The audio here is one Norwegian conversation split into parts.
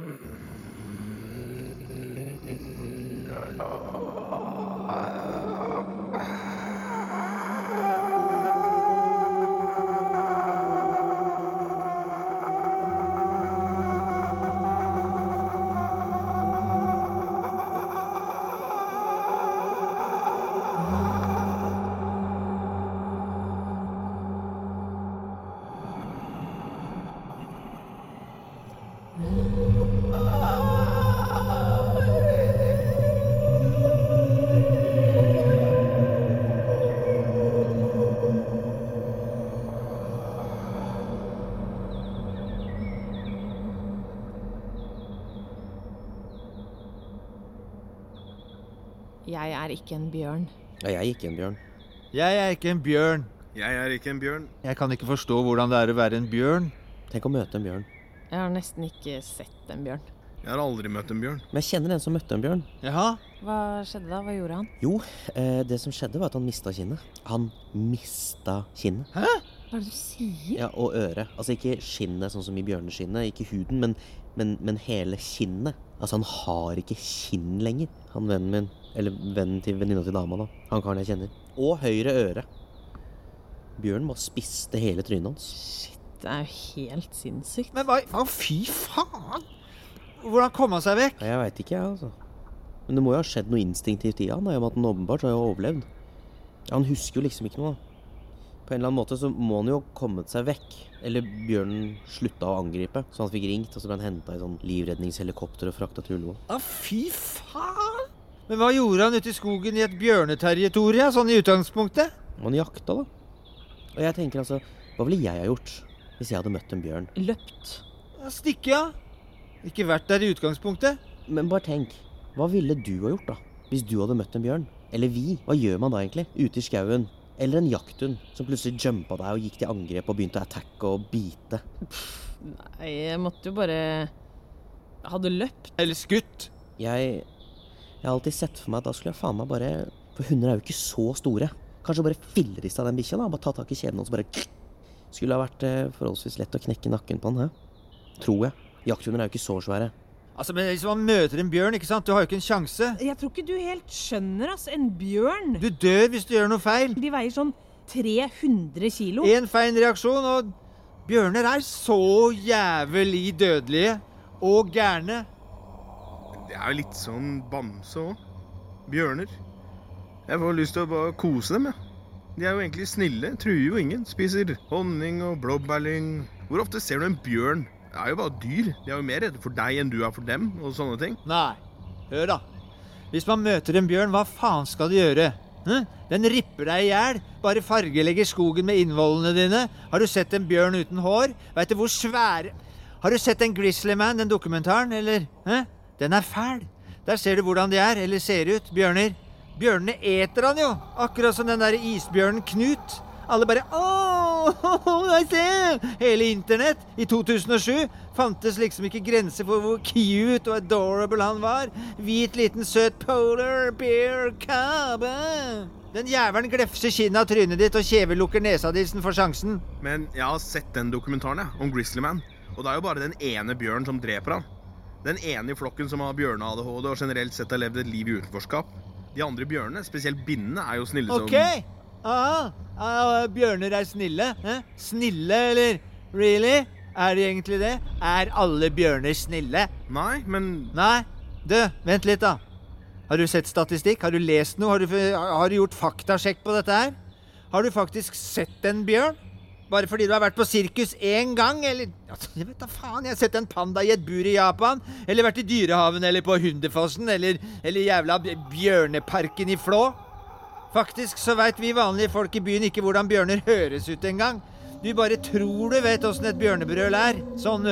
mm Jeg er ikke en bjørn. Jeg er ikke en bjørn. Jeg er ikke en bjørn. Jeg er ikke en bjørn. Jeg kan ikke forstå hvordan det er å være en bjørn. Tenk å møte en bjørn. Jeg har nesten ikke sett en bjørn. Jeg har aldri møtt en bjørn. Men jeg kjenner en som møtte en bjørn. Jaha? Hva skjedde da? Hva gjorde han? Jo, eh, det som skjedde, var at han mista kinnet. Han mista kinnet. Hæ? Hva er det du sier? Ja, og øret. Altså ikke skinnet, sånn som i bjørneskinnet, ikke huden, men, men, men hele kinnet. Altså, han har ikke kinn lenger, han vennen min. Eller vennen til venninna til dama, da. Han karen jeg kjenner. Og høyre øre. Bjørn bare spiste hele trynet hans. Shit, det er jo helt sinnssykt. Men hva Å, fy faen! Hvordan kom han seg vekk? Jeg veit ikke, jeg, altså. Men det må jo ha skjedd noe instinktivt i han, da, i og med at han åpenbart har jo overlevd. Han husker jo liksom ikke noe. da. På en eller annen måte så må han jo ha kommet seg vekk. Eller bjørnen slutta å angripe, så han fikk ringt, og så ble han henta i sånn livredningshelikopter og frakta til Ullevål. Ja, fy faen! Men hva gjorde han ute i skogen i et bjørneterritorium, sånn i utgangspunktet? Han jakta, da. Og jeg tenker altså, hva ville jeg ha gjort hvis jeg hadde møtt en bjørn? Løpt. Ja, Stikke av. Ikke vært der i utgangspunktet. Men bare tenk, hva ville du ha gjort da, hvis du hadde møtt en bjørn? Eller vi? Hva gjør man da egentlig? Ute i skauen? Eller en jakthund som plutselig jumpa deg og gikk til angrep og begynte å attacke og bite? Nei, jeg måtte jo bare Hadde løpt. Eller skutt. Jeg, jeg har alltid sett for meg at da skulle jeg faen meg bare For hunder er jo ikke så store. Kanskje bare fillerista den bikkja, da. Bare ta tak i kjeden og så bare Skulle ha vært eh, forholdsvis lett å knekke nakken på den, hæ? Tror jeg. Jakthunder er jo ikke så svære. Altså, men Hvis man møter en bjørn, ikke sant? du har jo ikke en sjanse. Jeg tror ikke du helt skjønner, ass. En bjørn. Du dør hvis du gjør noe feil. De veier sånn 300 kilo. Én feil reaksjon, og bjørner er så jævlig dødelige og gærne. Det er jo litt sånn bamse òg. Bjørner. Jeg får lyst til å bare kose dem, jeg. De er jo egentlig snille, truer jo ingen. Spiser honning og blåbærlyng. Hvor ofte ser du en bjørn? Det er jo bare dyr. De er jo mer redde for deg enn du er for dem, og sånne ting. Nei, hør da. Hvis man møter en bjørn, hva faen skal du gjøre? Hm? Den ripper deg i hjel. Bare fargelegger skogen med innvollene dine. Har du sett en bjørn uten hår? Veit du hvor svære Har du sett en Grizzly Man, den dokumentaren, eller? Hm? Den er fæl. Der ser du hvordan de er, eller ser ut, bjørner. Bjørnene eter han jo, akkurat som den der isbjørnen Knut. Alle bare Åh, jeg ser! Hele internett i 2007 fantes liksom ikke grenser for hvor cute og adorable han var. Hvit, liten, søt polar bear eh. Den jævelen glefser kinnet av trynet ditt og kjevelukker nesa di får sjansen. Men jeg har sett den dokumentaren jeg, om Grizzly Man. Og det er jo bare den ene bjørnen som dreper han. Den ene i flokken som har bjørne-ADHD og generelt sett har levd et liv i utenforskap. De andre bjørnene, spesielt binnene, er jo snille som Ok! Aha. Ah, bjørner er snille. Eh? Snille, eller? Really? Er de egentlig det? Er alle bjørner snille? Nei, men Nei. Du, vent litt, da. Har du sett statistikk? Har du lest noe? Har du, har du gjort faktasjekk på dette her? Har du faktisk sett en bjørn? Bare fordi du har vært på sirkus én gang, eller altså, Jeg vet da faen. Jeg har sett en panda i et bur i Japan. Eller vært i Dyrehaven eller på Hunderfossen. Eller, eller jævla bjørneparken i Flå. Faktisk så veit vi vanlige folk i byen ikke hvordan bjørner høres ut engang. Du bare tror du vet åssen et bjørnebrøl er. Sånn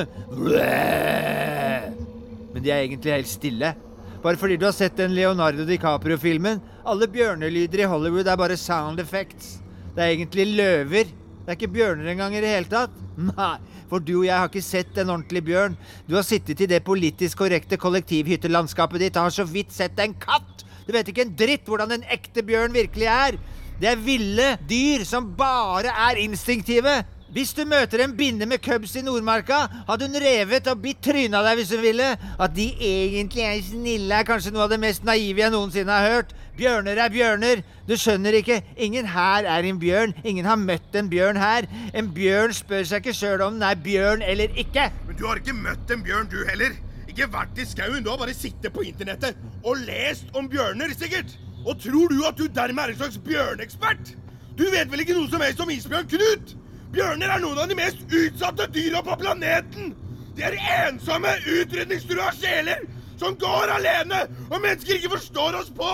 Men de er egentlig helt stille. Bare fordi du har sett den Leonardo DiCaprio-filmen. Alle bjørnelyder i Hollywood er bare sound effects. Det er egentlig løver. Det er ikke bjørner engang i det hele tatt. Nei, for du og jeg har ikke sett en ordentlig bjørn. Du har sittet i det politisk korrekte kollektivhyttelandskapet ditt og har så vidt sett en katt. Du vet ikke en dritt hvordan en ekte bjørn virkelig er. Det er ville dyr som bare er instinktive. Hvis du møter en binne med cubs i Nordmarka, hadde hun revet og bitt trynet av deg hvis hun ville. At de egentlig er snille, er kanskje noe av det mest naive jeg noensinne har hørt. Bjørner er bjørner. Du skjønner ikke. Ingen her er en bjørn. Ingen har møtt en bjørn her. En bjørn spør seg ikke sjøl om den er bjørn eller ikke. Men du har ikke møtt en bjørn, du heller. Ikke vært i skauen. Du har bare sittet på internettet og lest om bjørner, sikkert. Og tror du at du dermed er en slags bjørneekspert? Du vet vel ikke noe som helst om isbjørn Knut? Bjørner er noen av de mest utsatte dyra på planeten. De er ensomme, utrydningstrua sjeler som går alene, og mennesker ikke forstår oss på.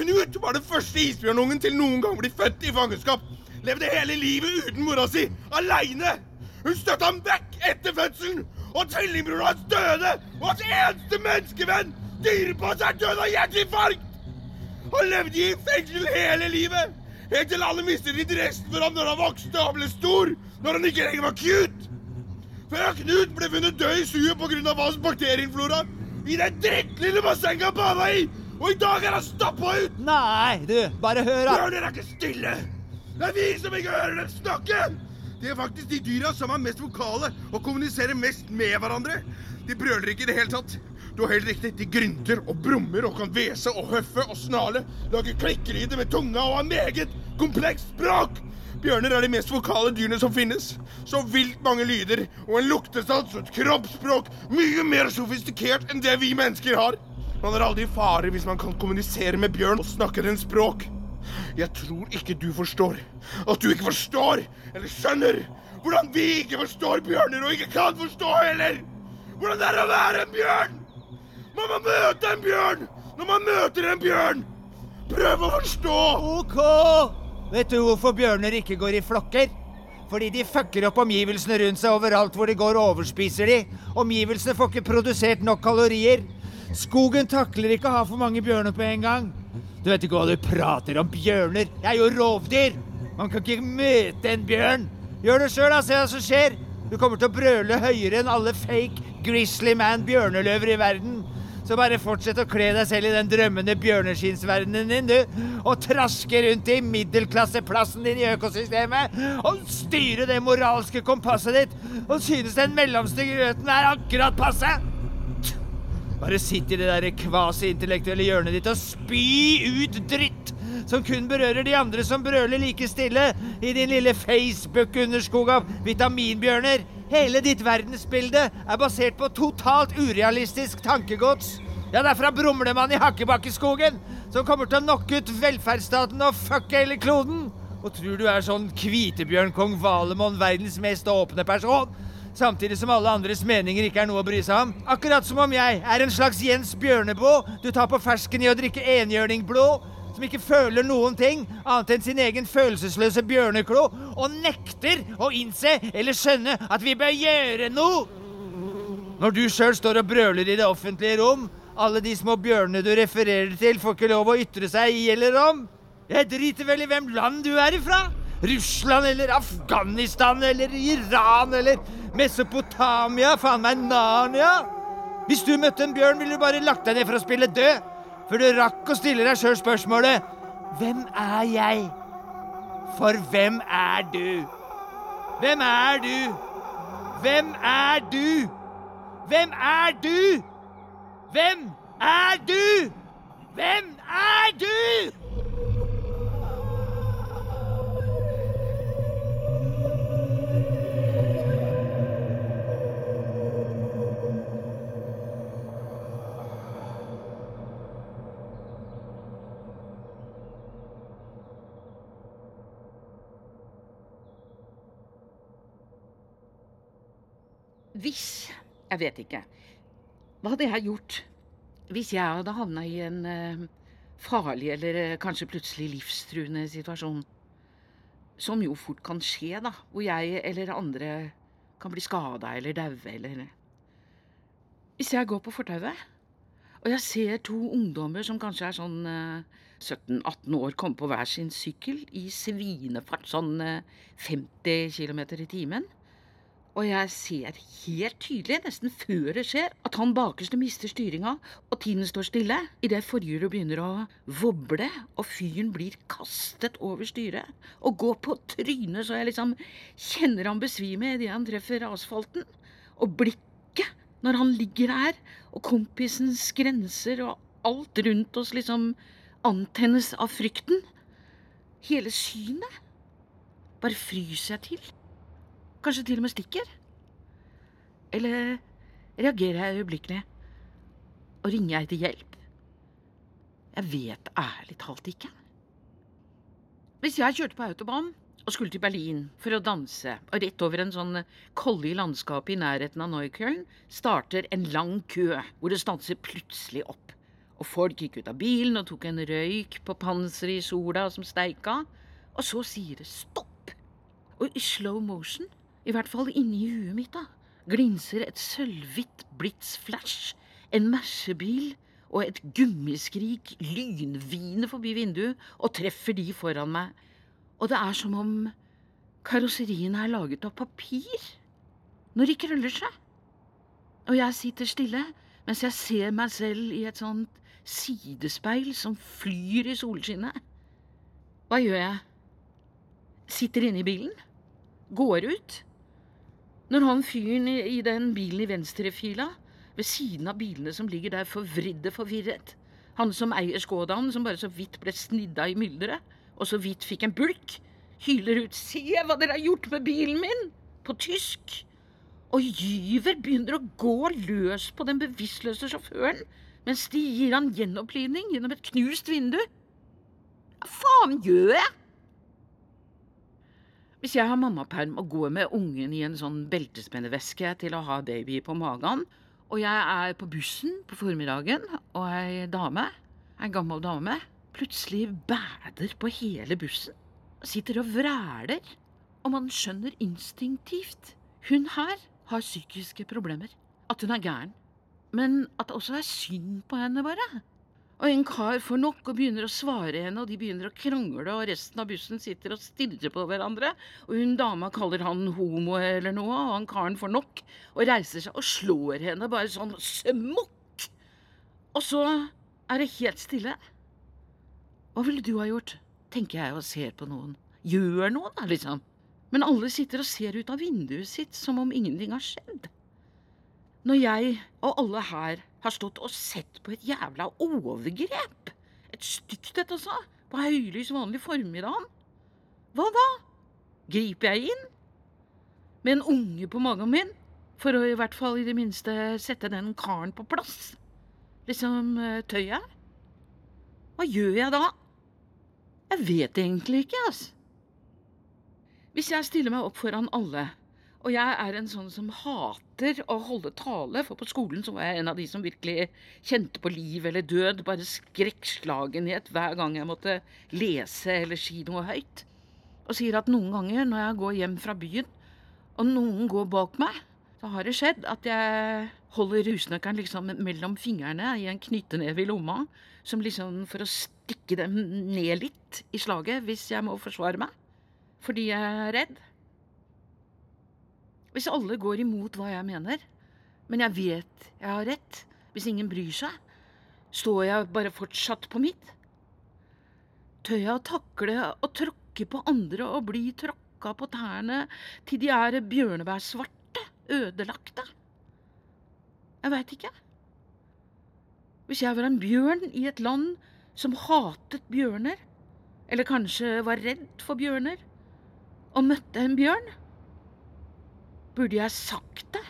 Knut var den første isbjørnungen til noen gang bli født i fangenskap. Levde hele livet uten mora si, aleine. Hun støtte ham vekk etter fødselen, og tvillingbroren hans døde. Og hans eneste menneskevenn, dyrepass, er død av hjerteinfarkt. Han levde i fengsel hele livet. Helt til alle mistet interessen for ham når han vokste og ble stor. Når han ikke lenger var cute. Før Knut ble funnet død i suget pga. hans bakterieflora. I det drittlille bassenget han bada i. Og i dag er han stappa ut. Nei, du, bare hør, da. Bjørner er ikke stille. Det er vi som ikke hører dem snakke. De er faktisk de dyra som er mest vokale og kommuniserer mest med hverandre. De brøler ikke i det hele tatt. Du har helt riktig. De grynter og brummer og kan hvese og høffe og snale. Lager klikkelyder med tunga og har meget komplekst språk. Bjørner er de mest vokale dyrene som finnes. Så vilt mange lyder og en luktesats og et kroppsspråk mye mer sofistikert enn det vi mennesker har. Man er aldri i fare hvis man kan kommunisere med bjørn og snakke den språk. Jeg tror ikke du forstår at du ikke forstår eller skjønner hvordan vi ikke forstår bjørner og ikke kan forstå heller. Hvordan det er å være en bjørn. Man må møte en bjørn når man møter en bjørn. Prøv å forstå. OK! Vet du hvorfor bjørner ikke går i flokker? Fordi de fucker opp omgivelsene rundt seg overalt hvor de går og overspiser de. Omgivelsene får ikke produsert nok kalorier. Skogen takler ikke å ha for mange bjørner på en gang. Du vet ikke hva du prater om bjørner. Jeg er jo rovdyr. Man kan ikke møte en bjørn. Gjør det sjøl, da. Se hva som skjer. Du kommer til å brøle høyere enn alle fake Grizzly Man bjørneløver i verden. Så bare fortsett å kle deg selv i den drømmende bjørneskinnsverdenen din, du. Og traske rundt i middelklasseplassen din i økosystemet. Og styre det moralske kompasset ditt. Og synes den mellomste grøten er akkurat passe. Bare sitt i det der kvasi-intellektuelle hjørnet ditt og spy ut dritt som kun berører de andre som brøler like stille i din lille Facebook-underskog av vitaminbjørner. Hele ditt verdensbilde er basert på totalt urealistisk tankegods. Ja, derfra fra man i Hakkebakkeskogen, som kommer til å knocke ut velferdsstaten og fucke hele kloden. Og tror du er sånn Kvitebjørn kong Valemon, verdens mest åpne person? Samtidig som alle andres meninger ikke er noe å bry seg om. Akkurat som om jeg er en slags Jens Bjørneboe du tar på fersken i å drikke enhjørningblod som ikke føler noen ting annet enn sin egen følelsesløse bjørneklo, og nekter å innse eller skjønne at vi bør gjøre noe. Når du sjøl står og brøler i det offentlige rom, alle de små bjørnene du refererer til, får ikke lov å ytre seg i eller om. Jeg driter vel i hvem land du er ifra. Russland eller Afghanistan eller Iran eller Mesopotamia, faen meg Narnia. Hvis du møtte en bjørn, ville du bare lagt deg ned for å spille død. For du rakk å stille deg sjøl spørsmålet Hvem er jeg? For hvem er du? Hvem er du? Hvem er du? Hvem er du? Hvem er du? Hvem er du? Hvis Jeg vet ikke. Hva hadde jeg gjort hvis jeg hadde havna i en eh, farlig eller eh, kanskje plutselig livstruende situasjon? Som jo fort kan skje, da. Hvor jeg eller andre kan bli skada eller daue eller Hvis jeg går på fortauet, og jeg ser to ungdommer som kanskje er sånn eh, 17-18 år, komme på hver sin sykkel i svinefart, sånn eh, 50 km i timen Og jeg ser helt tydelig, nesten før det skjer, at han bakerste mister styringa, og tiden står stille. Idet forhjulet begynner å voble, og fyren blir kastet over styret og går på trynet så jeg liksom kjenner han besvime idet han treffer asfalten. Og blikket når han ligger der, og kompisens grenser og alt rundt oss liksom antennes av frykten. Hele synet bare fryser jeg til. Kanskje til og med stikker? Eller reagerer jeg øyeblikkelig? Og ringer jeg til hjelp? Jeg vet ærlig talt ikke. Hvis jeg kjørte på autobahn og skulle til Berlin for å danse, og rett over en sånn kolli landskap i nærheten av Neukölln starter en lang kø hvor det stanser plutselig opp. Og folk gikk ut av bilen og tok en røyk på panseret i sola som steika, og så sier det stopp. Og i slow motion i hvert fall inni huet mitt, da, glinser et sølvhvitt blitsflash, en mersebil og et gummiskrik lynviner forbi vinduet og treffer de foran meg, og det er som om karosseriene er laget av papir når de krøller seg. Og jeg sitter stille mens jeg ser meg selv i et sånt sidespeil som flyr i solskinnet. Hva gjør jeg? Sitter inne i bilen? Går ut? Når han fyren i den bilen i venstrefila, ved siden av bilene som ligger der forvridde forvirret, han som eier Skådan, som bare så vidt ble snidda i mylderet, og så vidt fikk en bulk, hyler ut 'Se hva dere har gjort med bilen min!' på tysk. Og gyver begynner å gå løs på den bevisstløse sjåføren, mens de gir han gjenopplivning gjennom et knust vindu. Hva faen gjør jeg? Hvis jeg har mammaperm og går med ungen i en sånn beltespenneveske til å ha baby på magen, og jeg er på bussen på formiddagen, og ei dame, ei gammel dame, plutselig bæder på hele bussen, sitter og vræler, og man skjønner instinktivt hun her har psykiske problemer, at hun er gæren, men at det også er synd på henne, bare. Og en kar får nok og begynner å svare henne, og de begynner å krangle, og resten av bussen sitter og stirrer på hverandre, og hun dama kaller han homo eller noe, og han karen får nok og reiser seg og slår henne bare sånn smokk! Og så er det helt stille. Hva ville du ha gjort? tenker jeg og ser på noen. Gjør noe, da, liksom. Men alle sitter og ser ut av vinduet sitt som om ingenting har skjedd. Når jeg og alle her har stått og sett på et jævla overgrep, et stygt et altså. på høylys vanlig formiddag, hva da? Griper jeg inn? Med en unge på magen min, for å i hvert fall i det minste sette den karen på plass? Liksom eh, tøyet? Hva gjør jeg da? Jeg vet egentlig ikke, altså. Hvis jeg stiller meg opp foran alle og jeg er en sånn som hater å holde tale, for på skolen så var jeg en av de som virkelig kjente på liv eller død, bare skrekkslagenhet hver gang jeg måtte lese eller si noe høyt. Og sier at noen ganger når jeg går hjem fra byen, og noen går bak meg, så har det skjedd at jeg holder rusnøkkelen liksom mellom fingrene i en knytteneve i lomma, som liksom for å stikke dem ned litt i slaget hvis jeg må forsvare meg. Fordi jeg er redd. Hvis alle går imot hva jeg mener, men jeg vet jeg har rett, hvis ingen bryr seg, står jeg bare fortsatt på mitt? Tør jeg å takle å tråkke på andre og bli tråkka på tærne til de er bjørnebærsvarte, ødelagte? Jeg veit ikke. Hvis jeg var en bjørn i et land som hatet bjørner, eller kanskje var redd for bjørner, og møtte en bjørn Burde jeg sagt det?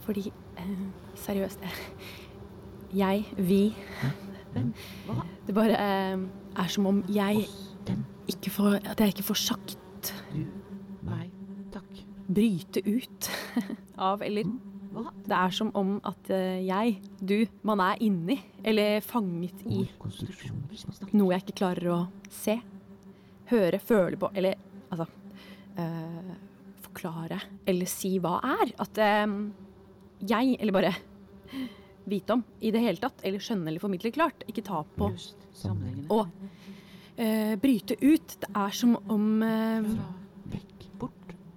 Fordi eh, Seriøst. Jeg, vi Hva? Det bare eh, er som om jeg ikke får At jeg ikke får sagt Nei, takk. bryte ut av Eller Hva? det er som om at eh, jeg, du, man er inni, eller fanget i noe jeg ikke klarer å se, høre, føle på, eller altså eh, forklare eller si hva er. At eh, jeg, eller bare vite om i det hele tatt, eller skjønne eller formidle klart, ikke ta på. å. Og eh, bryte ut. Det er som om uh,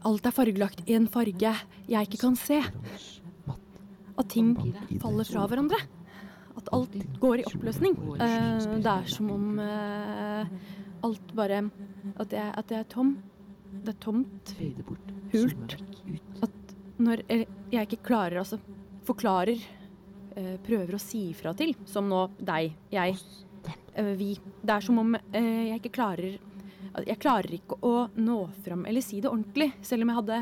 alt er fargelagt i en farge jeg ikke kan se. At ting faller fra hverandre. At alt går i oppløsning. Eh, det er som om eh, alt bare At det, at det er tom. Det er tomt. Hult. At når jeg ikke klarer, altså forklarer, eh, prøver å si ifra til, som nå deg, jeg, vi Det er som om jeg ikke klarer Jeg klarer ikke å nå fram eller si det ordentlig. Selv om jeg hadde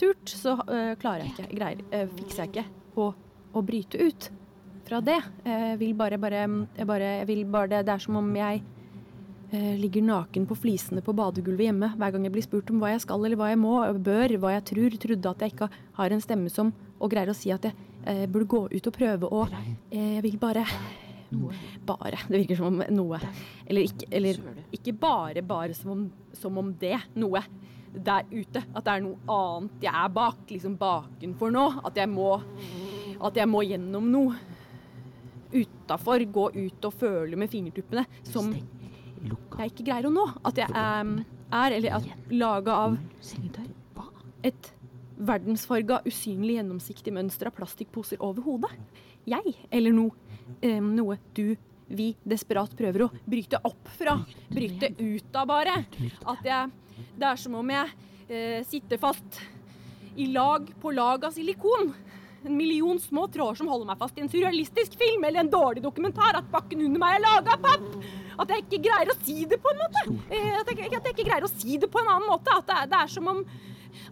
turt, så eh, klarer jeg ikke, greier, eh, fikser jeg ikke å, å bryte ut fra det. Eh, Jeg vil bare, bare, jeg bare, jeg vil bare det. Er som om jeg eh, ligger naken på flisene på badegulvet hjemme hver gang jeg blir spurt om hva jeg skal eller hva jeg må, bør, hva jeg tror. Trodde at jeg ikke har en stemme som og greier å si at jeg eh, burde gå ut og prøve å eh, Jeg vil bare Bare. Det virker som om noe Eller ikke, eller, ikke bare, bare som om, som om det. Noe der ute. At det er noe annet jeg er bak, liksom bakenfor nå. At jeg må At jeg må gjennom noe utafor. Gå ut og føle med fingertuppene som jeg ikke greier å nå. At jeg er, er eller at laga av et verdensfarga, usynlig, gjennomsiktig mønster av plastikkposer over hodet. Jeg, eller noe, um, noe du, vi, desperat prøver å bryte opp fra. Bryte ut av, bare. At jeg Det er som om jeg eh, sitter fast i lag på lag av silikon. En million små tråder som holder meg fast i en surrealistisk film eller en dårlig dokumentar. At bakken under meg er laga av papp. At jeg ikke greier å si det på en måte. Eh, At jeg, at jeg ikke greier å si det på en annen måte. At det det er som om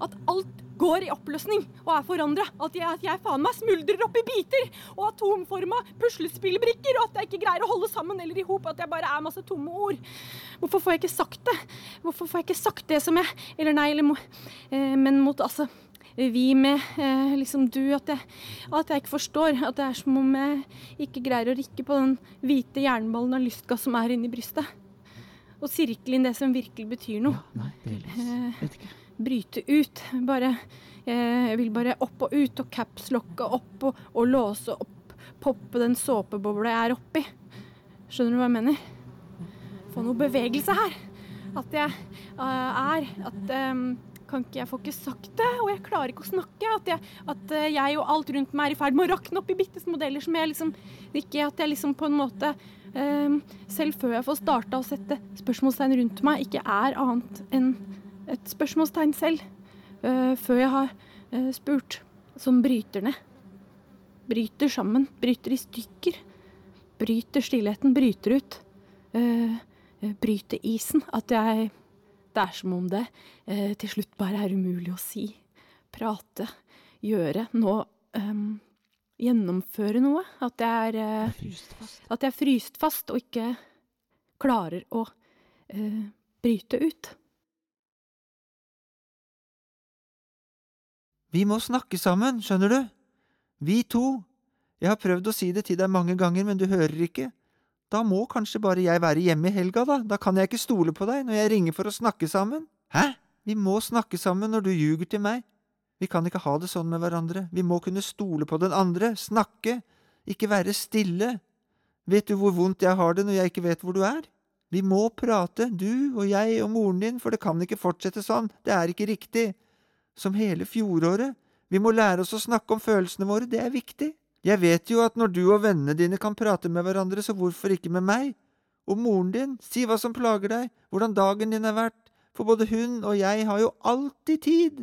at alt går i oppløsning og er forandra. At, at jeg faen meg smuldrer opp i biter og atomforma puslespillbrikker. Og at jeg ikke greier å holde sammen eller i hop. At jeg bare er masse tomme ord. Hvorfor får jeg ikke sagt det? Hvorfor får jeg ikke sagt det som jeg Eller nei, eller må eh, men mot altså vi med eh, liksom du, at jeg, at jeg ikke forstår. At det er som om jeg ikke greier å rikke på den hvite jernballen av lystgass som er inni brystet. Og sirkle inn det som virkelig betyr noe. Eh, bryte ut. Bare eh, Jeg vil bare opp og ut, og capslocke opp og, og låse opp. Poppe den såpebobla jeg er oppi. Skjønner du hva jeg mener? Få noe bevegelse her. At jeg uh, er At um, kan ikke jeg få ikke sagt det, og jeg klarer ikke å snakke. At jeg, at jeg og alt rundt meg er i ferd med å rakne opp i bitte små deler som jeg liksom Ikke at jeg liksom på en måte eh, Selv før jeg får starta å sette spørsmålstegn rundt meg, ikke er annet enn et spørsmålstegn selv. eh, før jeg har eh, spurt. Som bryter ned. Bryter sammen. Bryter i stykker. Bryter stillheten. Bryter ut. Eh, bryter isen. At jeg Det er som om det til slutt bare er umulig å si. Prate. Gjøre. Nå um, gjennomføre noe. At jeg er At jeg er fryst fast og ikke klarer å uh, bryte ut. Vi må snakke sammen, skjønner du? Vi to. Jeg har prøvd å si det til deg mange ganger, men du hører ikke. Da må kanskje bare jeg være hjemme i helga, da. Da kan jeg ikke stole på deg når jeg ringer for å snakke sammen. Hæ? Vi må snakke sammen når du ljuger til meg. Vi kan ikke ha det sånn med hverandre. Vi må kunne stole på den andre, snakke, ikke være stille. Vet du hvor vondt jeg har det når jeg ikke vet hvor du er? Vi må prate, du og jeg og moren din, for det kan ikke fortsette sånn, det er ikke riktig. Som hele fjoråret. Vi må lære oss å snakke om følelsene våre, det er viktig. Jeg vet jo at når du og vennene dine kan prate med hverandre, så hvorfor ikke med meg? Og moren din, si hva som plager deg, hvordan dagen din har vært, for både hun og jeg har jo alltid tid.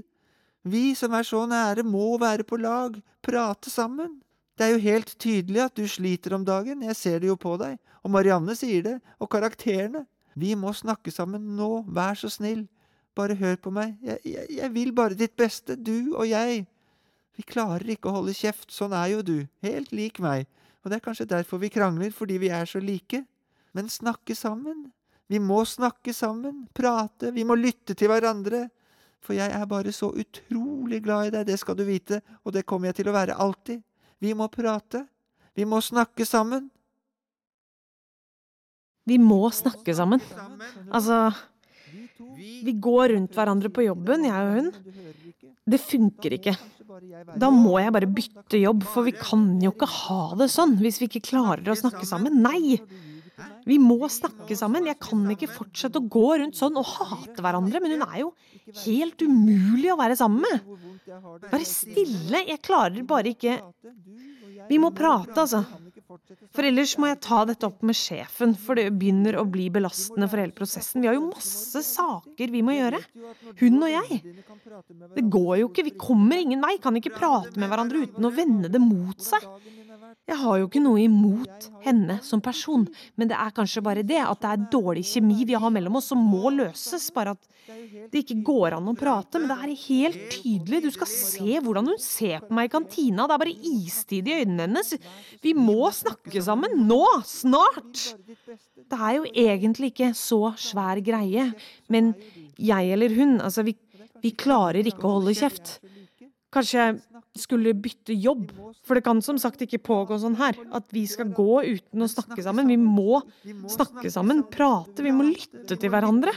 Vi som er så nære, må være på lag, prate sammen. Det er jo helt tydelig at du sliter om dagen, jeg ser det jo på deg, og Marianne sier det, og karakterene. Vi må snakke sammen nå, vær så snill. Bare hør på meg, jeg, jeg, jeg vil bare ditt beste, du og jeg. Vi klarer ikke å holde kjeft, sånn er jo du, helt lik meg, og det er kanskje derfor vi krangler, fordi vi er så like. Men snakke sammen. Vi må snakke sammen, prate, vi må lytte til hverandre. For jeg er bare så utrolig glad i deg, det skal du vite, og det kommer jeg til å være alltid. Vi må prate. Vi må snakke sammen. Vi må snakke sammen. Altså, vi går rundt hverandre på jobben, jeg og hun. Det funker ikke. Da må jeg bare bytte jobb, for vi kan jo ikke ha det sånn hvis vi ikke klarer å snakke sammen. Nei! Vi må snakke sammen. Jeg kan ikke fortsette å gå rundt sånn og hate hverandre, men hun er jo helt umulig å være sammen med. Bare stille. Jeg klarer bare ikke Vi må prate, altså. For ellers må jeg ta dette opp med sjefen, for det begynner å bli belastende for hele prosessen. Vi har jo masse saker vi må gjøre. Hun og jeg. Det går jo ikke, vi kommer ingen vei. Kan ikke prate med hverandre uten å vende det mot seg. Jeg har jo ikke noe imot henne som person, men det er kanskje bare det at det er dårlig kjemi vi har mellom oss som må løses. Bare at det ikke går an å prate. Men det er helt tydelig. Du skal se hvordan hun ser på meg i kantina. Det er bare istid i øynene hennes. Vi må snakke sammen. Nå! Snart! Det er jo egentlig ikke så svær greie. Men jeg eller hun, altså, vi, vi klarer ikke å holde kjeft. Kanskje jeg skulle bytte jobb. For det kan som sagt ikke pågå sånn her. At vi skal gå uten å snakke sammen. Vi må snakke sammen, prate. Vi må lytte til hverandre.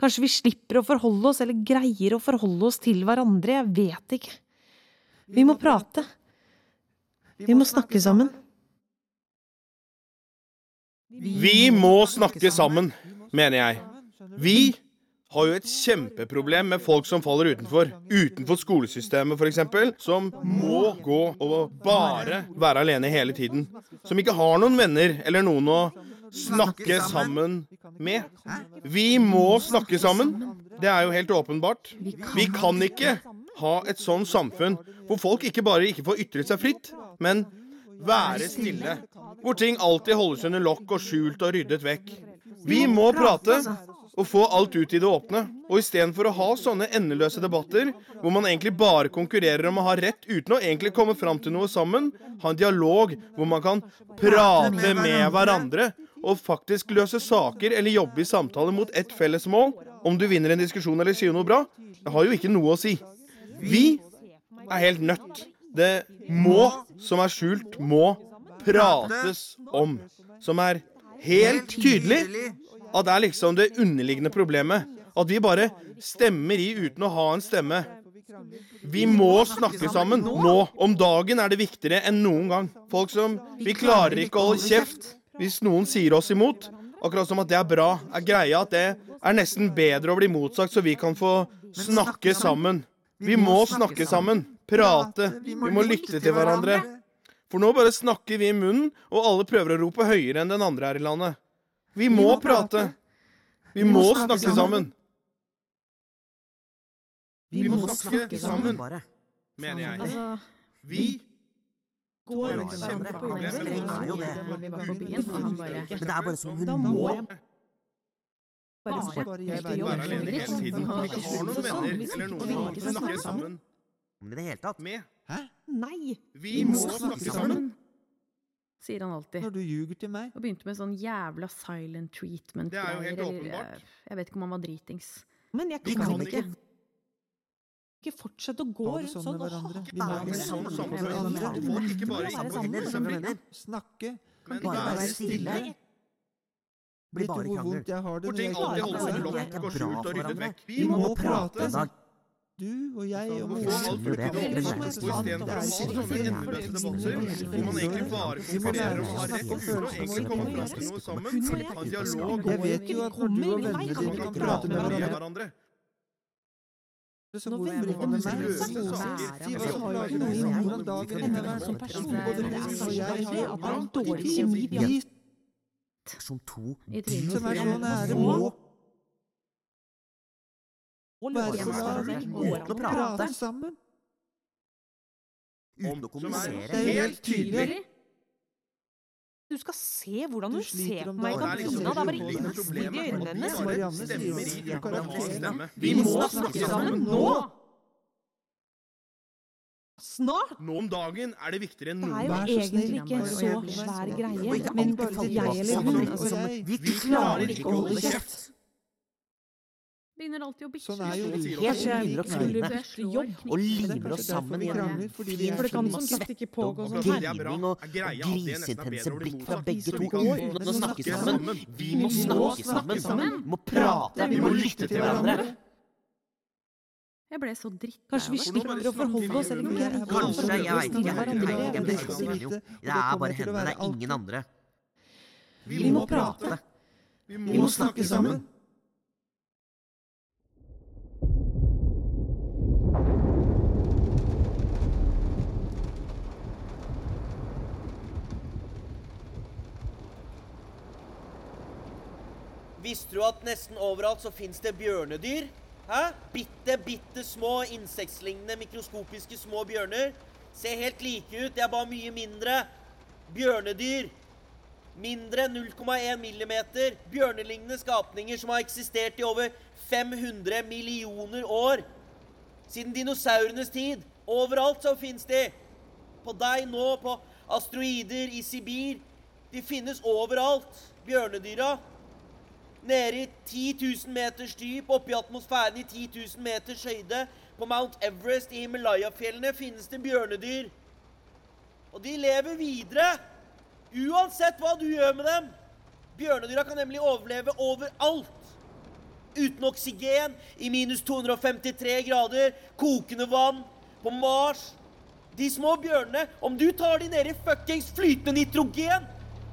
Kanskje vi slipper å forholde oss, eller greier å forholde oss til hverandre. Jeg vet ikke. Vi må prate. Vi må snakke sammen. Vi må snakke sammen, mener jeg. Vi har jo et kjempeproblem med folk som faller utenfor. Utenfor skolesystemet, f.eks. Som må gå og bare være alene hele tiden. Som ikke har noen venner eller noen å snakke sammen med. Vi må snakke sammen. Det er jo helt åpenbart. Vi kan ikke ha et sånn samfunn hvor folk ikke bare ikke får ytre seg fritt, men være stille. Hvor ting alltid holdes under lokk og skjult og ryddet vekk. Vi må prate og få alt ut i det åpne. Og istedenfor å ha sånne endeløse debatter, hvor man egentlig bare konkurrerer om å ha rett uten å egentlig komme fram til noe sammen, ha en dialog hvor man kan prate med hverandre og faktisk løse saker eller jobbe i samtale mot ett felles mål. Om du vinner en diskusjon eller sier noe bra, det har jo ikke noe å si. Vi er helt nødt. Det må som er skjult, må prates om. Som er helt tydelig at det er liksom det underliggende problemet. At vi bare stemmer i uten å ha en stemme. Vi må snakke sammen. Nå om dagen er det viktigere enn noen gang. Folk som Vi klarer ikke å holde kjeft hvis noen sier oss imot. Akkurat som at det er bra. Er greia at det er nesten bedre å bli motsagt, så vi kan få snakke sammen. Vi må snakke sammen. Prate. Vi må lytte til hverandre. For nå bare snakker vi i munnen, og alle prøver å rope høyere enn den andre her i landet. Vi må prate. Vi må snakke sammen. Vi må snakke sammen, mener jeg. Altså, Vi går jo rundt hverandre på kjempeproblem jobben. med Det folk er jo det. Når vi var på byen, og han bare Men det er bare som hun Da må Bare jeg være alene hele tiden. Og Ikke har noen sånn. venner Vi eller noen vi å snakke sammen om det i det hele tatt. med. Nei! Vi må snakke sammen. Sier han alltid. Når du ljuger til meg. Og begynte med sånn jævla silent treatment. Det er jo helt eller, åpenbart. Jeg vet ikke om han var dritings. Men jeg kan kan ikke ikke ikke fortsette å gå rundt sånn sånn med og hverandre. Vi må Være være sammen med med hverandre. Folk ikke bare Være sammen. Venner, du jeg mener? Snakke. Men Bare være stille. Blir Vet du bare hvor krangel. vondt jeg har det Hvor ting alltid seg holdes klarer under det? lokk Det er og bra skjult og ryddet vekk. Vi må prate. En. Du og jeg og Må moren. det. er Og hvor man egentlig bare konkurrerer om å ha rett uten egentlig komme fram til noe sammen. Hun Ha dialog. Jeg vet jo at når du og vennene dine kan prate med hverandre, så Når hvorfor ikke med meg? som har ikke noe i hvordan dagen Men din som person, Både du og jeg har at alt dårlig kjemi Som to som er så nære nære, må som så nære. Uten å prate. Sammen. Uten å er kommunisere. Det er helt tydelig. Du skal se hvordan Du hun ser på meg i. Det er kantina. Det er bare underliggende i øynene Vi hennes. Jo. Vi må snakke sammen nå! Snart! Nå om dagen er det viktigere enn Det noen er jo Vær så snill, egentlig ikke en så svær greie, men jeg eller hun og altså, Vi klarer ikke å holde kjeft. Begynner alltid å bitche. Sånn er jo jeg begynner å bytte jobb. Og limer oss sammen i en vi fin pågå og grining og, Er greia og at det nesten er bedre griseintense å bli blikk fra begge to uten å snakke sammen. Vi må snakke sammen. sammen. Vi må prate. Vi må lytte til hverandre. Jeg ble så dritt. Kanskje vi slipper å forholde oss eller noe? Kanskje, jeg veit ikke. Det er bare henne, det er ingen andre. Vi må prate. Vi må snakke sammen. Visste du at nesten overalt så fins det bjørnedyr? Hæ? Bitte, bitte små insektlignende mikroskopiske små bjørner. Ser helt like ut, de er bare mye mindre. Bjørnedyr. Mindre enn 0,1 millimeter. Bjørnelignende skapninger som har eksistert i over 500 millioner år. Siden dinosaurenes tid. Overalt så fins de. På deg nå, på asteroider i Sibir. De finnes overalt, bjørnedyra. Nede i 10 000 meters dyp, oppe i atmosfæren i 10 000 meters høyde. På Mount Everest i Himalaya-fjellene finnes det bjørnedyr. Og de lever videre. Uansett hva du gjør med dem. Bjørnedyra kan nemlig overleve overalt. Uten oksygen, i minus 253 grader, kokende vann, på Mars. De små bjørnene, om du tar de ned i fuckings flytende nitrogen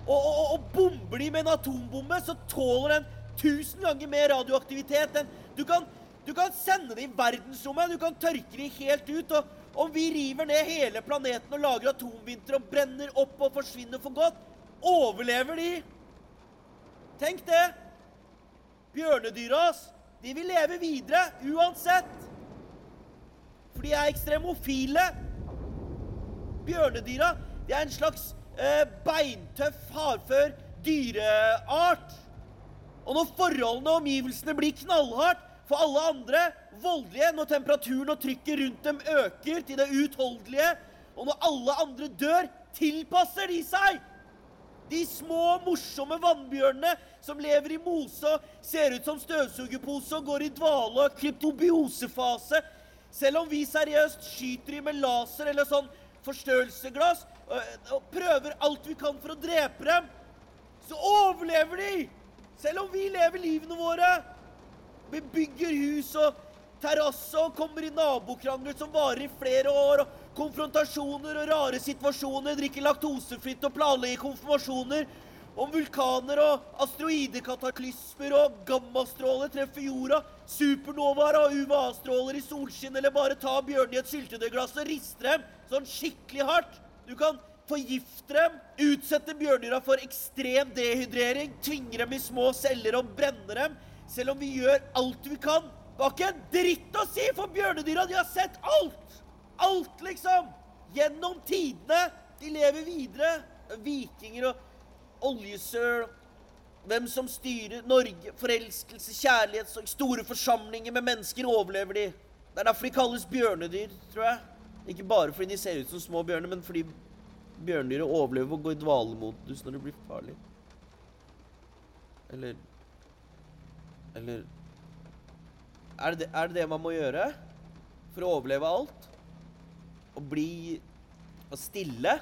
og, og, og bomber de med en atombombe, så tåler den tusen ganger mer radioaktivitet enn du kan, du kan sende det i verdensrommet, du kan tørke det helt ut. Og om vi river ned hele planeten og lager atomvinter og brenner opp og forsvinner for godt, overlever de. Tenk det. Bjørnedyra, ass. De vil leve videre uansett. For de er ekstremofile. Bjørnedyra de er en slags eh, beintøff, hardfør dyreart. Og når forholdene og omgivelsene blir knallhardt for alle andre, voldelige, når temperaturen og trykket rundt dem øker til det uutholdelige, og når alle andre dør, tilpasser de seg! De små, morsomme vannbjørnene som lever i mose og ser ut som støvsugerpose og går i dvale og kryptobiosefase. Selv om vi seriøst skyter dem med laser eller sånn forstørrelsesglass og, og prøver alt vi kan for å drepe dem, så overlever de! Selv om vi lever livene våre. Vi bygger hus og terrasse og kommer i nabokrangler som varer i flere år. og Konfrontasjoner og rare situasjoner, drikker laktosefritt og planlegger konfirmasjoner. Om vulkaner og asteroidekataklysmer og gammastråler treffer jorda. Supernovaer og UVA-stråler i solskinn, eller bare ta Bjørn i et syltetøyglass og riste dem sånn skikkelig hardt. Du kan forgifte dem, utsette bjørndyra for ekstrem dehydrering, tvinge dem i små celler og brenne dem. Selv om vi gjør alt vi kan. Det har ikke en dritt å si, for bjørnedyra de har sett alt! Alt, liksom! Gjennom tidene. De lever videre. Vikinger og oljesøl. Hvem som styrer Norge. Forelskelse, kjærlighetssorg. Store forsamlinger med mennesker overlever de. Det er derfor de kalles bjørnedyr, tror jeg. Ikke bare fordi de ser ut som små bjørner, men fordi bjørnedyret overlever å gå i dvalemodus når det blir farlig. Eller Eller er det, er det det man må gjøre for å overleve alt? Å bli å stille?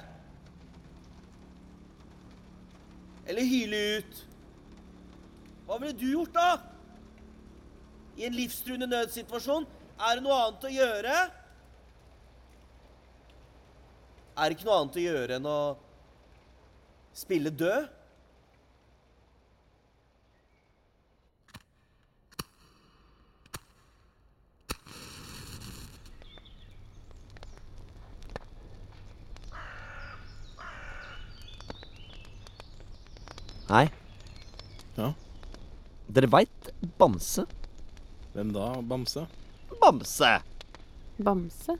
Eller hyle ut? Hva ville du gjort, da? I en livstruende nødsituasjon? Er det noe annet å gjøre? Er det ikke noe annet å gjøre enn å spille død? Nei. Ja? Dere veit Bamse? Hvem da, Bamse? Bamse! Bamse?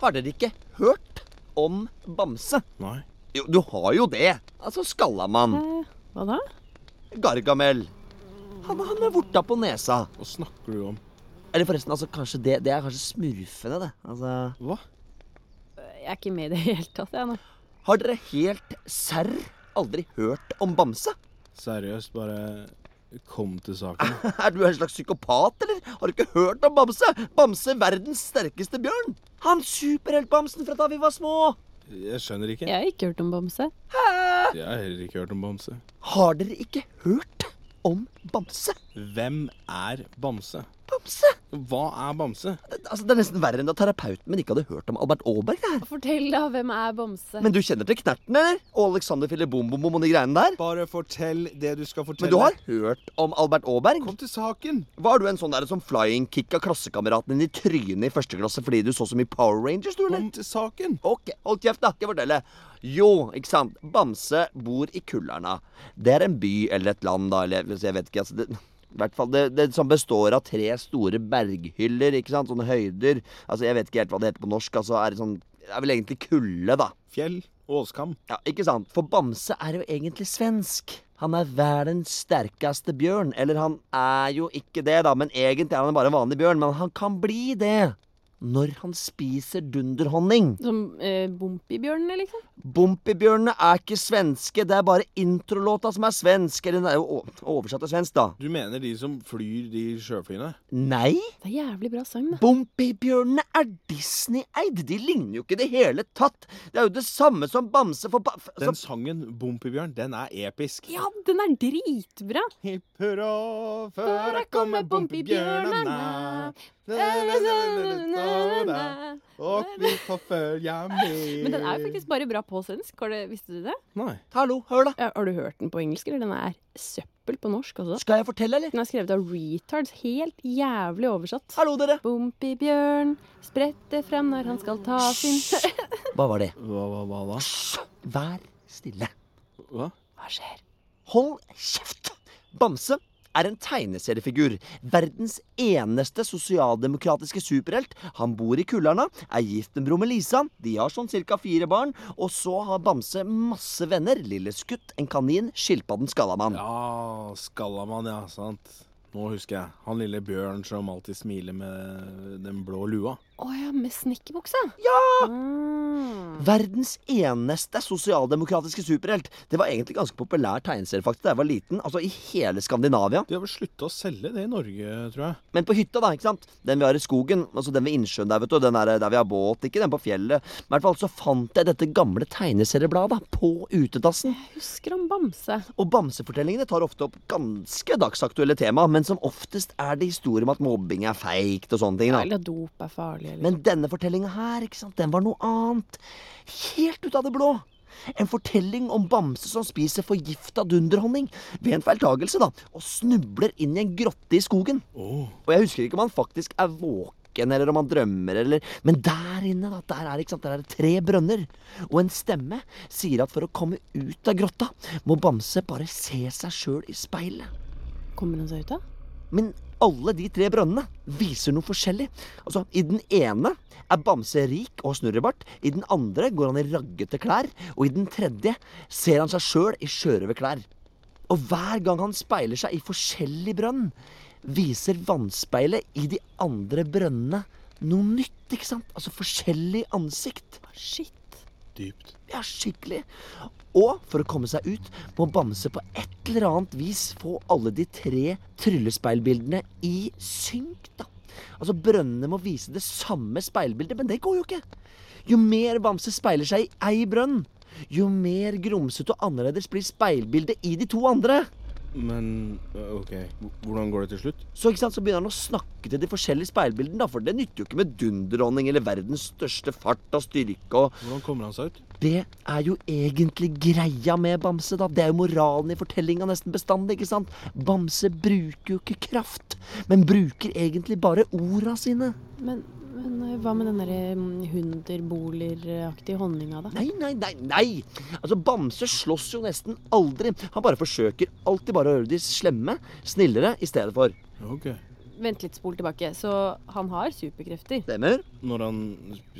Har dere ikke hørt om Bamse? Nei. Jo, du har jo det. Altså Skallamann. Eh, hva da? Gargamel. Han, han med vorta på nesa. Hva snakker du om? Eller forresten, altså kanskje det, det er kanskje smurfene, det. Altså Hva? Jeg er ikke med i det hele tatt, jeg nå. Har dere helt serr aldri hørt om Bamse? Seriøst, bare kom til saken. Er du en slags psykopat, eller? Har du ikke hørt om Bamse? Bamse, verdens sterkeste bjørn. Han superheltbamsen fra da vi var små. Jeg skjønner ikke. Jeg har ikke hørt om Bamse. Jeg har heller ikke hørt om Bamse. Har dere ikke hørt om Bamse? Hvem er Bamse? Bamse! Hva er bamse? Altså, Det er nesten verre enn da terapeuten min ikke hadde hørt om Albert Aaberg. det her. Fortell, da. Hvem er Bamse? Men du kjenner til Knerten, eller? Og Alexander Fille Bom Bom Bom og de greiene der? Bare fortell det du skal fortelle. Men du har hørt om Albert Aaberg? Kom til saken. Var du en sånn der som flying kicka klassekameraten din i trynet i første klasse fordi du så så mye Power Rangers, du, eller? Kom til saken. Ok, hold kjeft, da. Skal jeg fortelle. Jo, ikke sant. Bamse bor i Kullerna. Det er en by eller et land, da, eller jeg vet ikke. altså det hvert fall det, det som består av tre store berghyller, ikke sant? Sånne høyder. Altså, Jeg vet ikke helt hva det heter på norsk. altså er Det sånn, det er vel egentlig kulde, da. Fjell. Åskam. Ja, ikke sant? For Bamse er jo egentlig svensk. Han er verdens sterkeste bjørn. Eller han er jo ikke det, da, men egentlig er han bare en vanlig bjørn. Men han kan bli det når han spiser dunderhonning. Som eh, Bompibjørnene, liksom? Bompibjørnene er ikke svenske, det er bare introlåta som er svensk. Eller den er jo oversatt til svensk, da. Du mener de som flyr de sjøflyene? Nei, Det er jævlig bra sang, da. Bompibjørnene er Disney-eid. De ligner jo ikke i det hele tatt. Det er jo det samme som Bamse for ba Den sangen, Bompibjørn, den er episk. Ja, den er dritbra! Hipp hurra, før jeg kommer bompibjørnene. Og vi får følge med. Men den er jo faktisk bare bra på svensk. Har du, visste du det? Nei. Hallo, hør da. Ja, har du hørt den på engelsk, eller? Den er søppel på norsk også. Skal jeg fortelle, eller? Den er skrevet av retards. Helt jævlig oversatt. Hallo, dere. Bompibjørn spretter frem når han skal ta sin Hva var det? Hva, hva, hva hva? Vær stille. Hva? Hva skjer? Hold kjeft! Bamse er en tegneseriefigur. Verdens eneste sosialdemokratiske superhelt. Han bor i Kullarna, er gift med bror med Lisa. De har sånn cirka fire barn. Og så har Bamse masse venner. Lille Skutt, en kanin, skilpadden Skallamann. Ja, Skallamann, ja. Sant. Nå husker jeg. Han lille bjørn som alltid smiler med den blå lua. Å ja, med snekkerbuksa? Ja! Mm. Verdens eneste sosialdemokratiske superhelt. Det var egentlig ganske populær tegneserie faktisk da jeg var liten. Altså i hele Skandinavia. De har vel slutta å selge det i Norge, tror jeg. Men på hytta, da. ikke sant? Den vi har i skogen. Altså den ved innsjøen der, vet du. Den der, der vi har båt. Ikke den på fjellet. Men i hvert fall så fant jeg dette gamle tegneseriebladet på utedassen. Jeg husker om Bamse. Og bamsefortellingene tar ofte opp ganske dagsaktuelle tema, men som oftest er det historier om at mobbing er feigt og sånne ting. da. Eller dop er farlig, Men denne fortellinga her, ikke sant, den var noe annet. Helt ut av det blå. En fortelling om Bamse som spiser forgifta dunderhonning ved en feiltagelse, da, og snubler inn i en grotte i skogen. Oh. Og jeg husker ikke om han faktisk er våken, eller om han drømmer, eller Men der inne, da, der er, ikke sant, der er det tre brønner. Og en stemme sier at for å komme ut av grotta, må Bamse bare se seg sjøl i speilet. Kommer han seg ut da? Men alle de tre brønnene viser noe forskjellig. Altså, I den ene er Bamse rik og snurrebart. I den andre går han i raggete klær. Og i den tredje ser han seg sjøl i sjørøverklær. Og hver gang han speiler seg i forskjellig brønn, viser vannspeilet i de andre brønnene noe nytt, ikke sant? Altså forskjellig ansikt. Shit. Dypt. Ja, skikkelig. Og for å komme seg ut må Bamse på et eller annet vis få alle de tre tryllespeilbildene i synk, da. Altså, brønnene må vise det samme speilbildet, men det går jo ikke. Jo mer Bamse speiler seg i ei brønn, jo mer grumsete og annerledes blir speilbildet i de to andre. Men øh, OK, hvordan går det til slutt? Så ikke sant, så begynner han å snakke til de forskjellige speilbildene, da, for det nytter jo ikke med dunderdronning eller verdens største fart og styrke og Hvordan kommer han seg ut? Det er jo egentlig greia med Bamse, da. Det er jo moralen i fortellinga nesten bestandig, ikke sant? Bamse bruker jo ikke kraft, men bruker egentlig bare orda sine. Men, men eh, hva med den derre mm, hunderboliger-aktige honninga, da? Nei, nei, nei, nei! Altså, Bamse slåss jo nesten aldri. Han bare forsøker alltid bare å gjøre de slemme snillere i stedet for. Ok. Vent litt, spol tilbake. Så han har superkrefter. Stemmer? Når han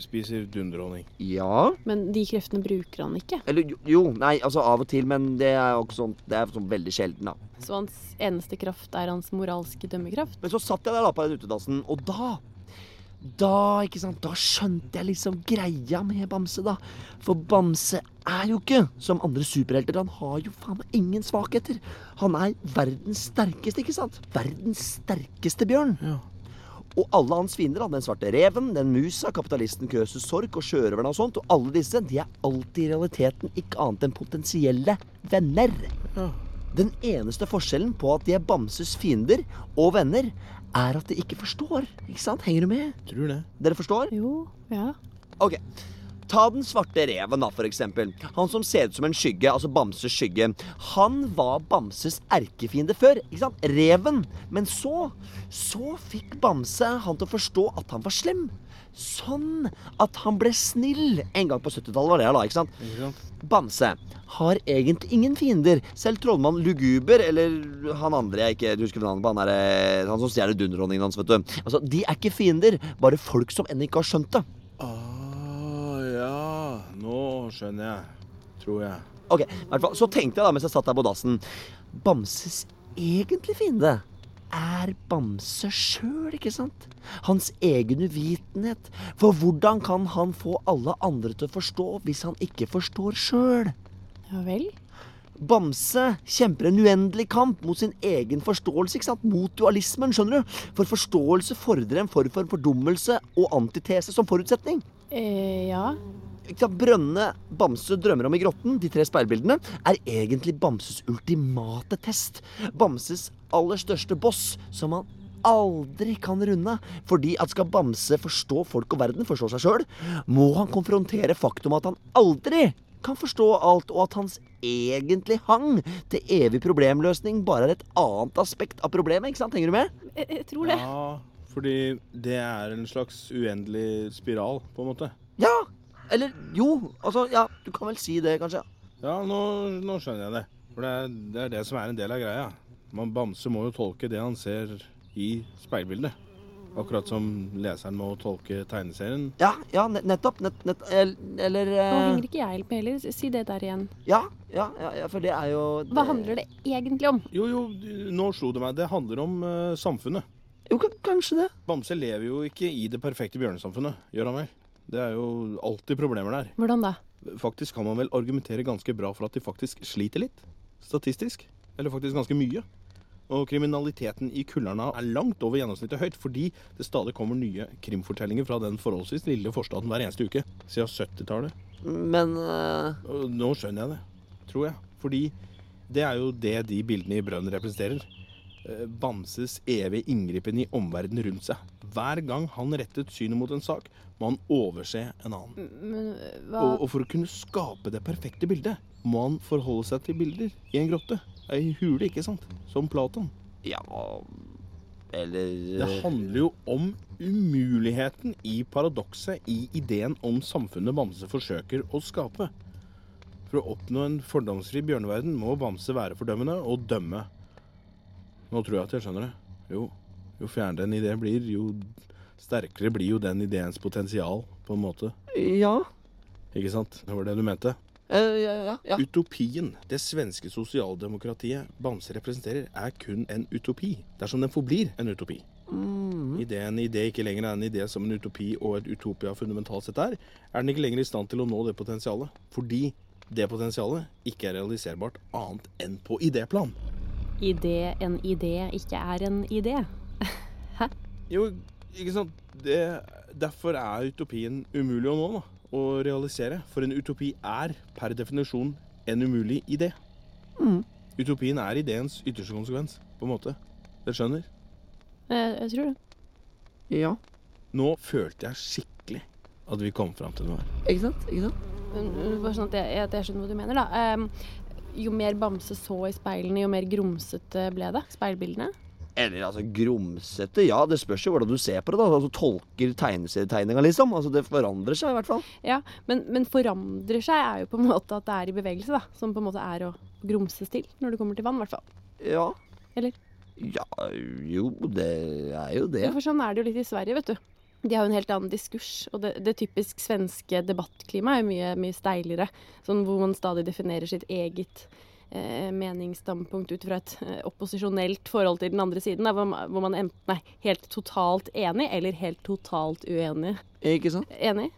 spiser dunderhonning. Ja. Men de kreftene bruker han ikke. Eller jo, jo, nei, altså av og til, men det er jo sånn, det er sånn veldig sjelden, da. Så hans eneste kraft er hans moralske dømmekraft. Men så satt jeg der da på den utedassen, og da Da, ikke sant, da skjønte jeg liksom greia med Bamse, da. For Bamse er jo ikke som andre superhelter. Han har jo faen meg ingen svakheter. Han er verdens sterkeste, ikke sant? Verdens sterkeste bjørn. Ja. Og alle hans fiender, den svarte reven, den musa, kapitalisten Køsus Sork og sjørøverne og sånt, og alle disse, de er alltid i realiteten ikke annet enn potensielle venner. Ja. Den eneste forskjellen på at de er Bamses fiender og venner, er at de ikke forstår. Ikke sant? Henger du med? Tror det. Dere forstår? Jo, ja. Ok. Ta den svarte reven, da, for eksempel. Han som ser ut som en skygge, altså Bamses skygge. Han var Bamses erkefiende før, ikke sant? Reven. Men så Så fikk Bamse han til å forstå at han var slem. Sånn at han ble snill. En gang på 70-tallet var det, da, ikke sant? Ikke sant? Bamse har egentlig ingen fiender. Selv trollmann Luguber, eller han andre jeg ikke husker navnet på, han, er, eh, han som stjeler dunderdronningen hans, vet du. Altså, De er ikke fiender, bare folk som ennå ikke har skjønt det. Ah, ja. Nå skjønner jeg. Tror jeg. Ok, i hvert fall, Så tenkte jeg da mens jeg satt der på dassen Bamses egentlige fiende er Bamse sjøl, ikke sant? Hans egen uvitenhet. For hvordan kan han få alle andre til å forstå hvis han ikke forstår sjøl? Ja vel? Bamse kjemper en uendelig kamp mot sin egen forståelse, ikke sant? Mot dualismen, skjønner du? For forståelse fordrer en form for fordummelse og antitese som forutsetning. Eh, ja. Brønnene Bamse drømmer om i grotten, de tre speilbildene, er egentlig Bamses ultimate test. Bamses aller største boss, som han aldri kan runde. Fordi at skal Bamse forstå folk og verden, forstå seg sjøl, må han konfrontere faktum at han aldri kan forstå alt, og at hans egentlig hang til evig problemløsning bare er et annet aspekt av problemet. ikke sant? Henger du med? Jeg, jeg tror det. Ja, fordi det er en slags uendelig spiral, på en måte. Ja! Eller jo, altså Ja, du kan vel si det, kanskje. Ja, nå, nå skjønner jeg det. For det er, det er det som er en del av greia. Man Bamse må jo tolke det han ser i speilbildet. Akkurat som leseren må tolke tegneserien. Ja, ja, nettopp. Nett, nett, eller Nå eh, henger ikke jeg helt med heller. Si det der igjen. ja, ja, ja, for det er jo Hva handler det egentlig om? Jo, jo, nå slo det meg. Det handler om uh, samfunnet. Jo, kanskje det. Bamse lever jo ikke i det perfekte bjørnesamfunnet, gjør han vel? Det er jo alltid problemer der. Hvordan da? Faktisk kan man vel argumentere ganske bra for at de faktisk sliter litt. Statistisk. Eller faktisk ganske mye. Og kriminaliteten i Kullerna er langt over gjennomsnittet høyt, fordi det stadig kommer nye krimfortellinger fra den forholdsvis lille forstaden hver eneste uke. Siden 70-tallet. Men uh... Nå skjønner jeg det, tror jeg. Fordi det er jo det de bildene i Brønn representerer. Eh, Bamses evige inngripen i omverdenen rundt seg. Hver gang han rettet synet mot en sak, må han overse en annen. Men eh, hva Og, og for å kunne skape det perfekte bildet, må han forholde seg til bilder i en grotte. Ei hule, ikke sant? Som Platon. Ja Eller Det handler jo om umuligheten i paradokset i ideen om samfunnet Bamse forsøker å skape. For å oppnå en fordomsfri bjørneverden må Bamse være fordømmende og dømme. Nå tror jeg at jeg skjønner det. Jo, jo fjernere en idé blir, jo sterkere blir jo den ideens potensial, på en måte. Ja. Ikke sant? Det var det du mente? Eh, ja, ja, ja. Utopien, det svenske sosialdemokratiet Bamse representerer, er kun en utopi, dersom den forblir en utopi. Mm. Idet en idé ikke lenger er en idé som en utopi og et utopia fundamentalt sett er, er den ikke lenger i stand til å nå det potensialet. Fordi det potensialet ikke er realiserbart annet enn på idéplan. Idé en idé ikke er en idé? Hæ? Jo, ikke sant. Det, derfor er utopien umulig å nå, da. Å realisere. For en utopi er per definisjon en umulig idé. Mm. Utopien er ideens ytterste konsekvens, på en måte. Dere skjønner? Jeg, jeg tror det. Ja. Nå følte jeg skikkelig at vi kom fram til noe her. Ikke sant? Ikke sant? Eh, Bare sånn at jeg, at jeg skjønner hva du mener, da. Ehm, jo mer Bamse så i speilene, jo mer grumsete ble det. Speilbildene. Eller altså grumsete, ja. Det spørs jo hvordan du ser på det. da Altså Tolker tegneserietegninga, liksom. Altså Det forandrer seg i hvert fall. Ja, men, men forandrer seg er jo på en måte at det er i bevegelse, da. Som på en måte er å grumses til når det kommer til vann, i hvert fall. Ja. Eller? Ja, jo, det er jo det. For sånn er det jo litt i Sverige, vet du. De har jo en helt annen diskurs, og det, det typisk svenske debattklimaet er jo mye, mye steiligere. Sånn hvor man stadig definerer sitt eget eh, meningsstandpunkt ut fra et eh, opposisjonelt forhold til den andre siden. Da, hvor, man, hvor man enten er helt totalt enig eller helt totalt uenig. Ikke sant? Enig?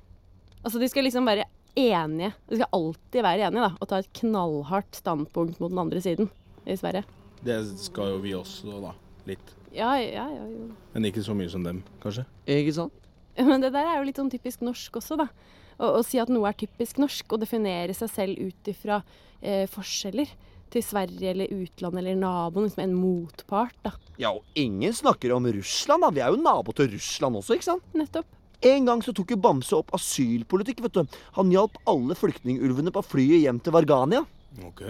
Altså, de skal liksom være enige. De skal alltid være enige, da, og ta et knallhardt standpunkt mot den andre siden i Sverige. Det skal jo vi også, da. Litt. Ja, ja, ja. Jo. Men ikke så mye som dem, kanskje. Ikke sant? Men det der er jo litt sånn typisk norsk også, da. Å, å si at noe er typisk norsk, og definere seg selv ut ifra eh, forskjeller. til Sverige eller utlandet eller naboen, liksom en motpart, da. Ja, og ingen snakker om Russland, da. Vi er jo nabo til Russland også, ikke sant? Nettopp. En gang så tok jo Bamse opp asylpolitikk, vet du. Han hjalp alle flyktningulvene på flyet hjem til Vargania. Ok,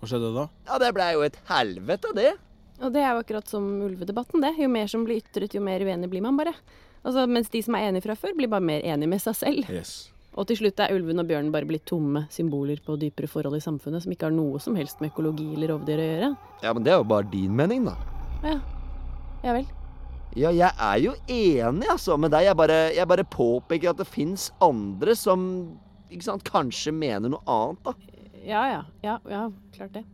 hva skjedde da? Ja, det blei jo et helvete, det. Og det er jo akkurat som ulvedebatten, det. Jo mer som blir ytret, jo mer uenig blir man bare. Altså, Mens de som er enige fra før, blir bare mer enige med seg selv. Yes. Og til slutt er ulven og bjørnen bare blitt tomme symboler på dypere forhold i samfunnet som ikke har noe som helst med økologi eller rovdyr å gjøre. Ja, men det er jo bare din mening, da. Ja. Ja vel. Ja, jeg er jo enig, altså, med deg. Jeg bare, jeg bare påpeker at det fins andre som ikke sant, kanskje mener noe annet, da. Ja ja. Ja, ja klart det.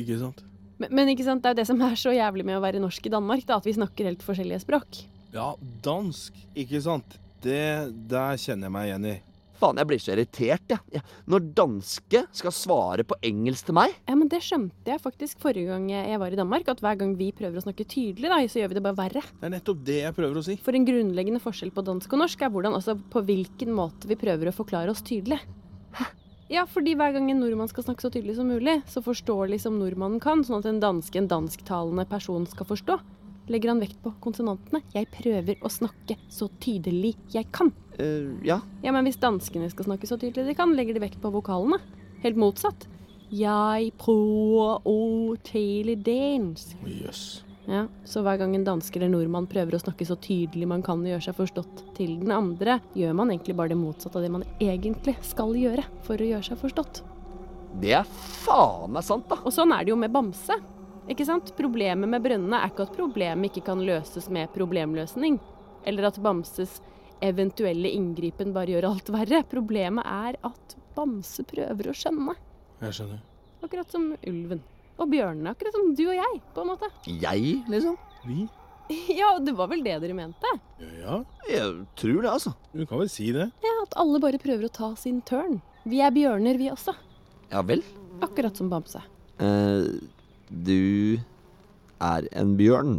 Ikke sant? Men, men ikke sant, det er jo det som er så jævlig med å være norsk i Danmark, da, at vi snakker helt forskjellige språk. Ja, dansk, ikke sant? Det der kjenner jeg meg igjen i. Faen, jeg blir så irritert, jeg. Ja. Når danske skal svare på engelsk til meg Ja, men det skjønte jeg faktisk forrige gang jeg var i Danmark, at hver gang vi prøver å snakke tydelig, da, så gjør vi det bare verre. Det er nettopp det jeg prøver å si. For en grunnleggende forskjell på dansk og norsk er hvordan, altså på hvilken måte vi prøver å forklare oss tydelig. Ja, fordi hver gang en nordmann skal snakke så tydelig som mulig, så forståelig som nordmannen kan, sånn at en danske, en dansktalende person skal forstå, legger han vekt på konsonantene. Jeg prøver å snakke så tydelig jeg kan. Uh, Ja. Ja, men hvis danskene skal snakke så tydelig de kan, legger de vekt på vokalene. Helt motsatt. Jeg prøver å tale dansk. Jøss. Ja, så hver gang en danske eller nordmann prøver å snakke så tydelig man kan og gjøre seg forstått til den andre, gjør man egentlig bare det motsatte av det man egentlig skal gjøre for å gjøre seg forstått. Det er faen meg sant, da. Og sånn er det jo med bamse. Ikke sant? Problemet med brønnene er ikke at problemet ikke kan løses med problemløsning, eller at bamses eventuelle inngripen bare gjør alt verre. Problemet er at bamse prøver å skjønne. Jeg skjønner. Akkurat som ulven. Og bjørnene, akkurat som du og jeg, på en måte. Jeg, liksom? Vi? Ja, det var vel det dere mente? Ja, Jeg tror det, altså. du kan vel si det. Ja, At alle bare prøver å ta sin tørn. Vi er bjørner, vi også. Ja vel. Akkurat som bamse. Eh, du er en bjørn.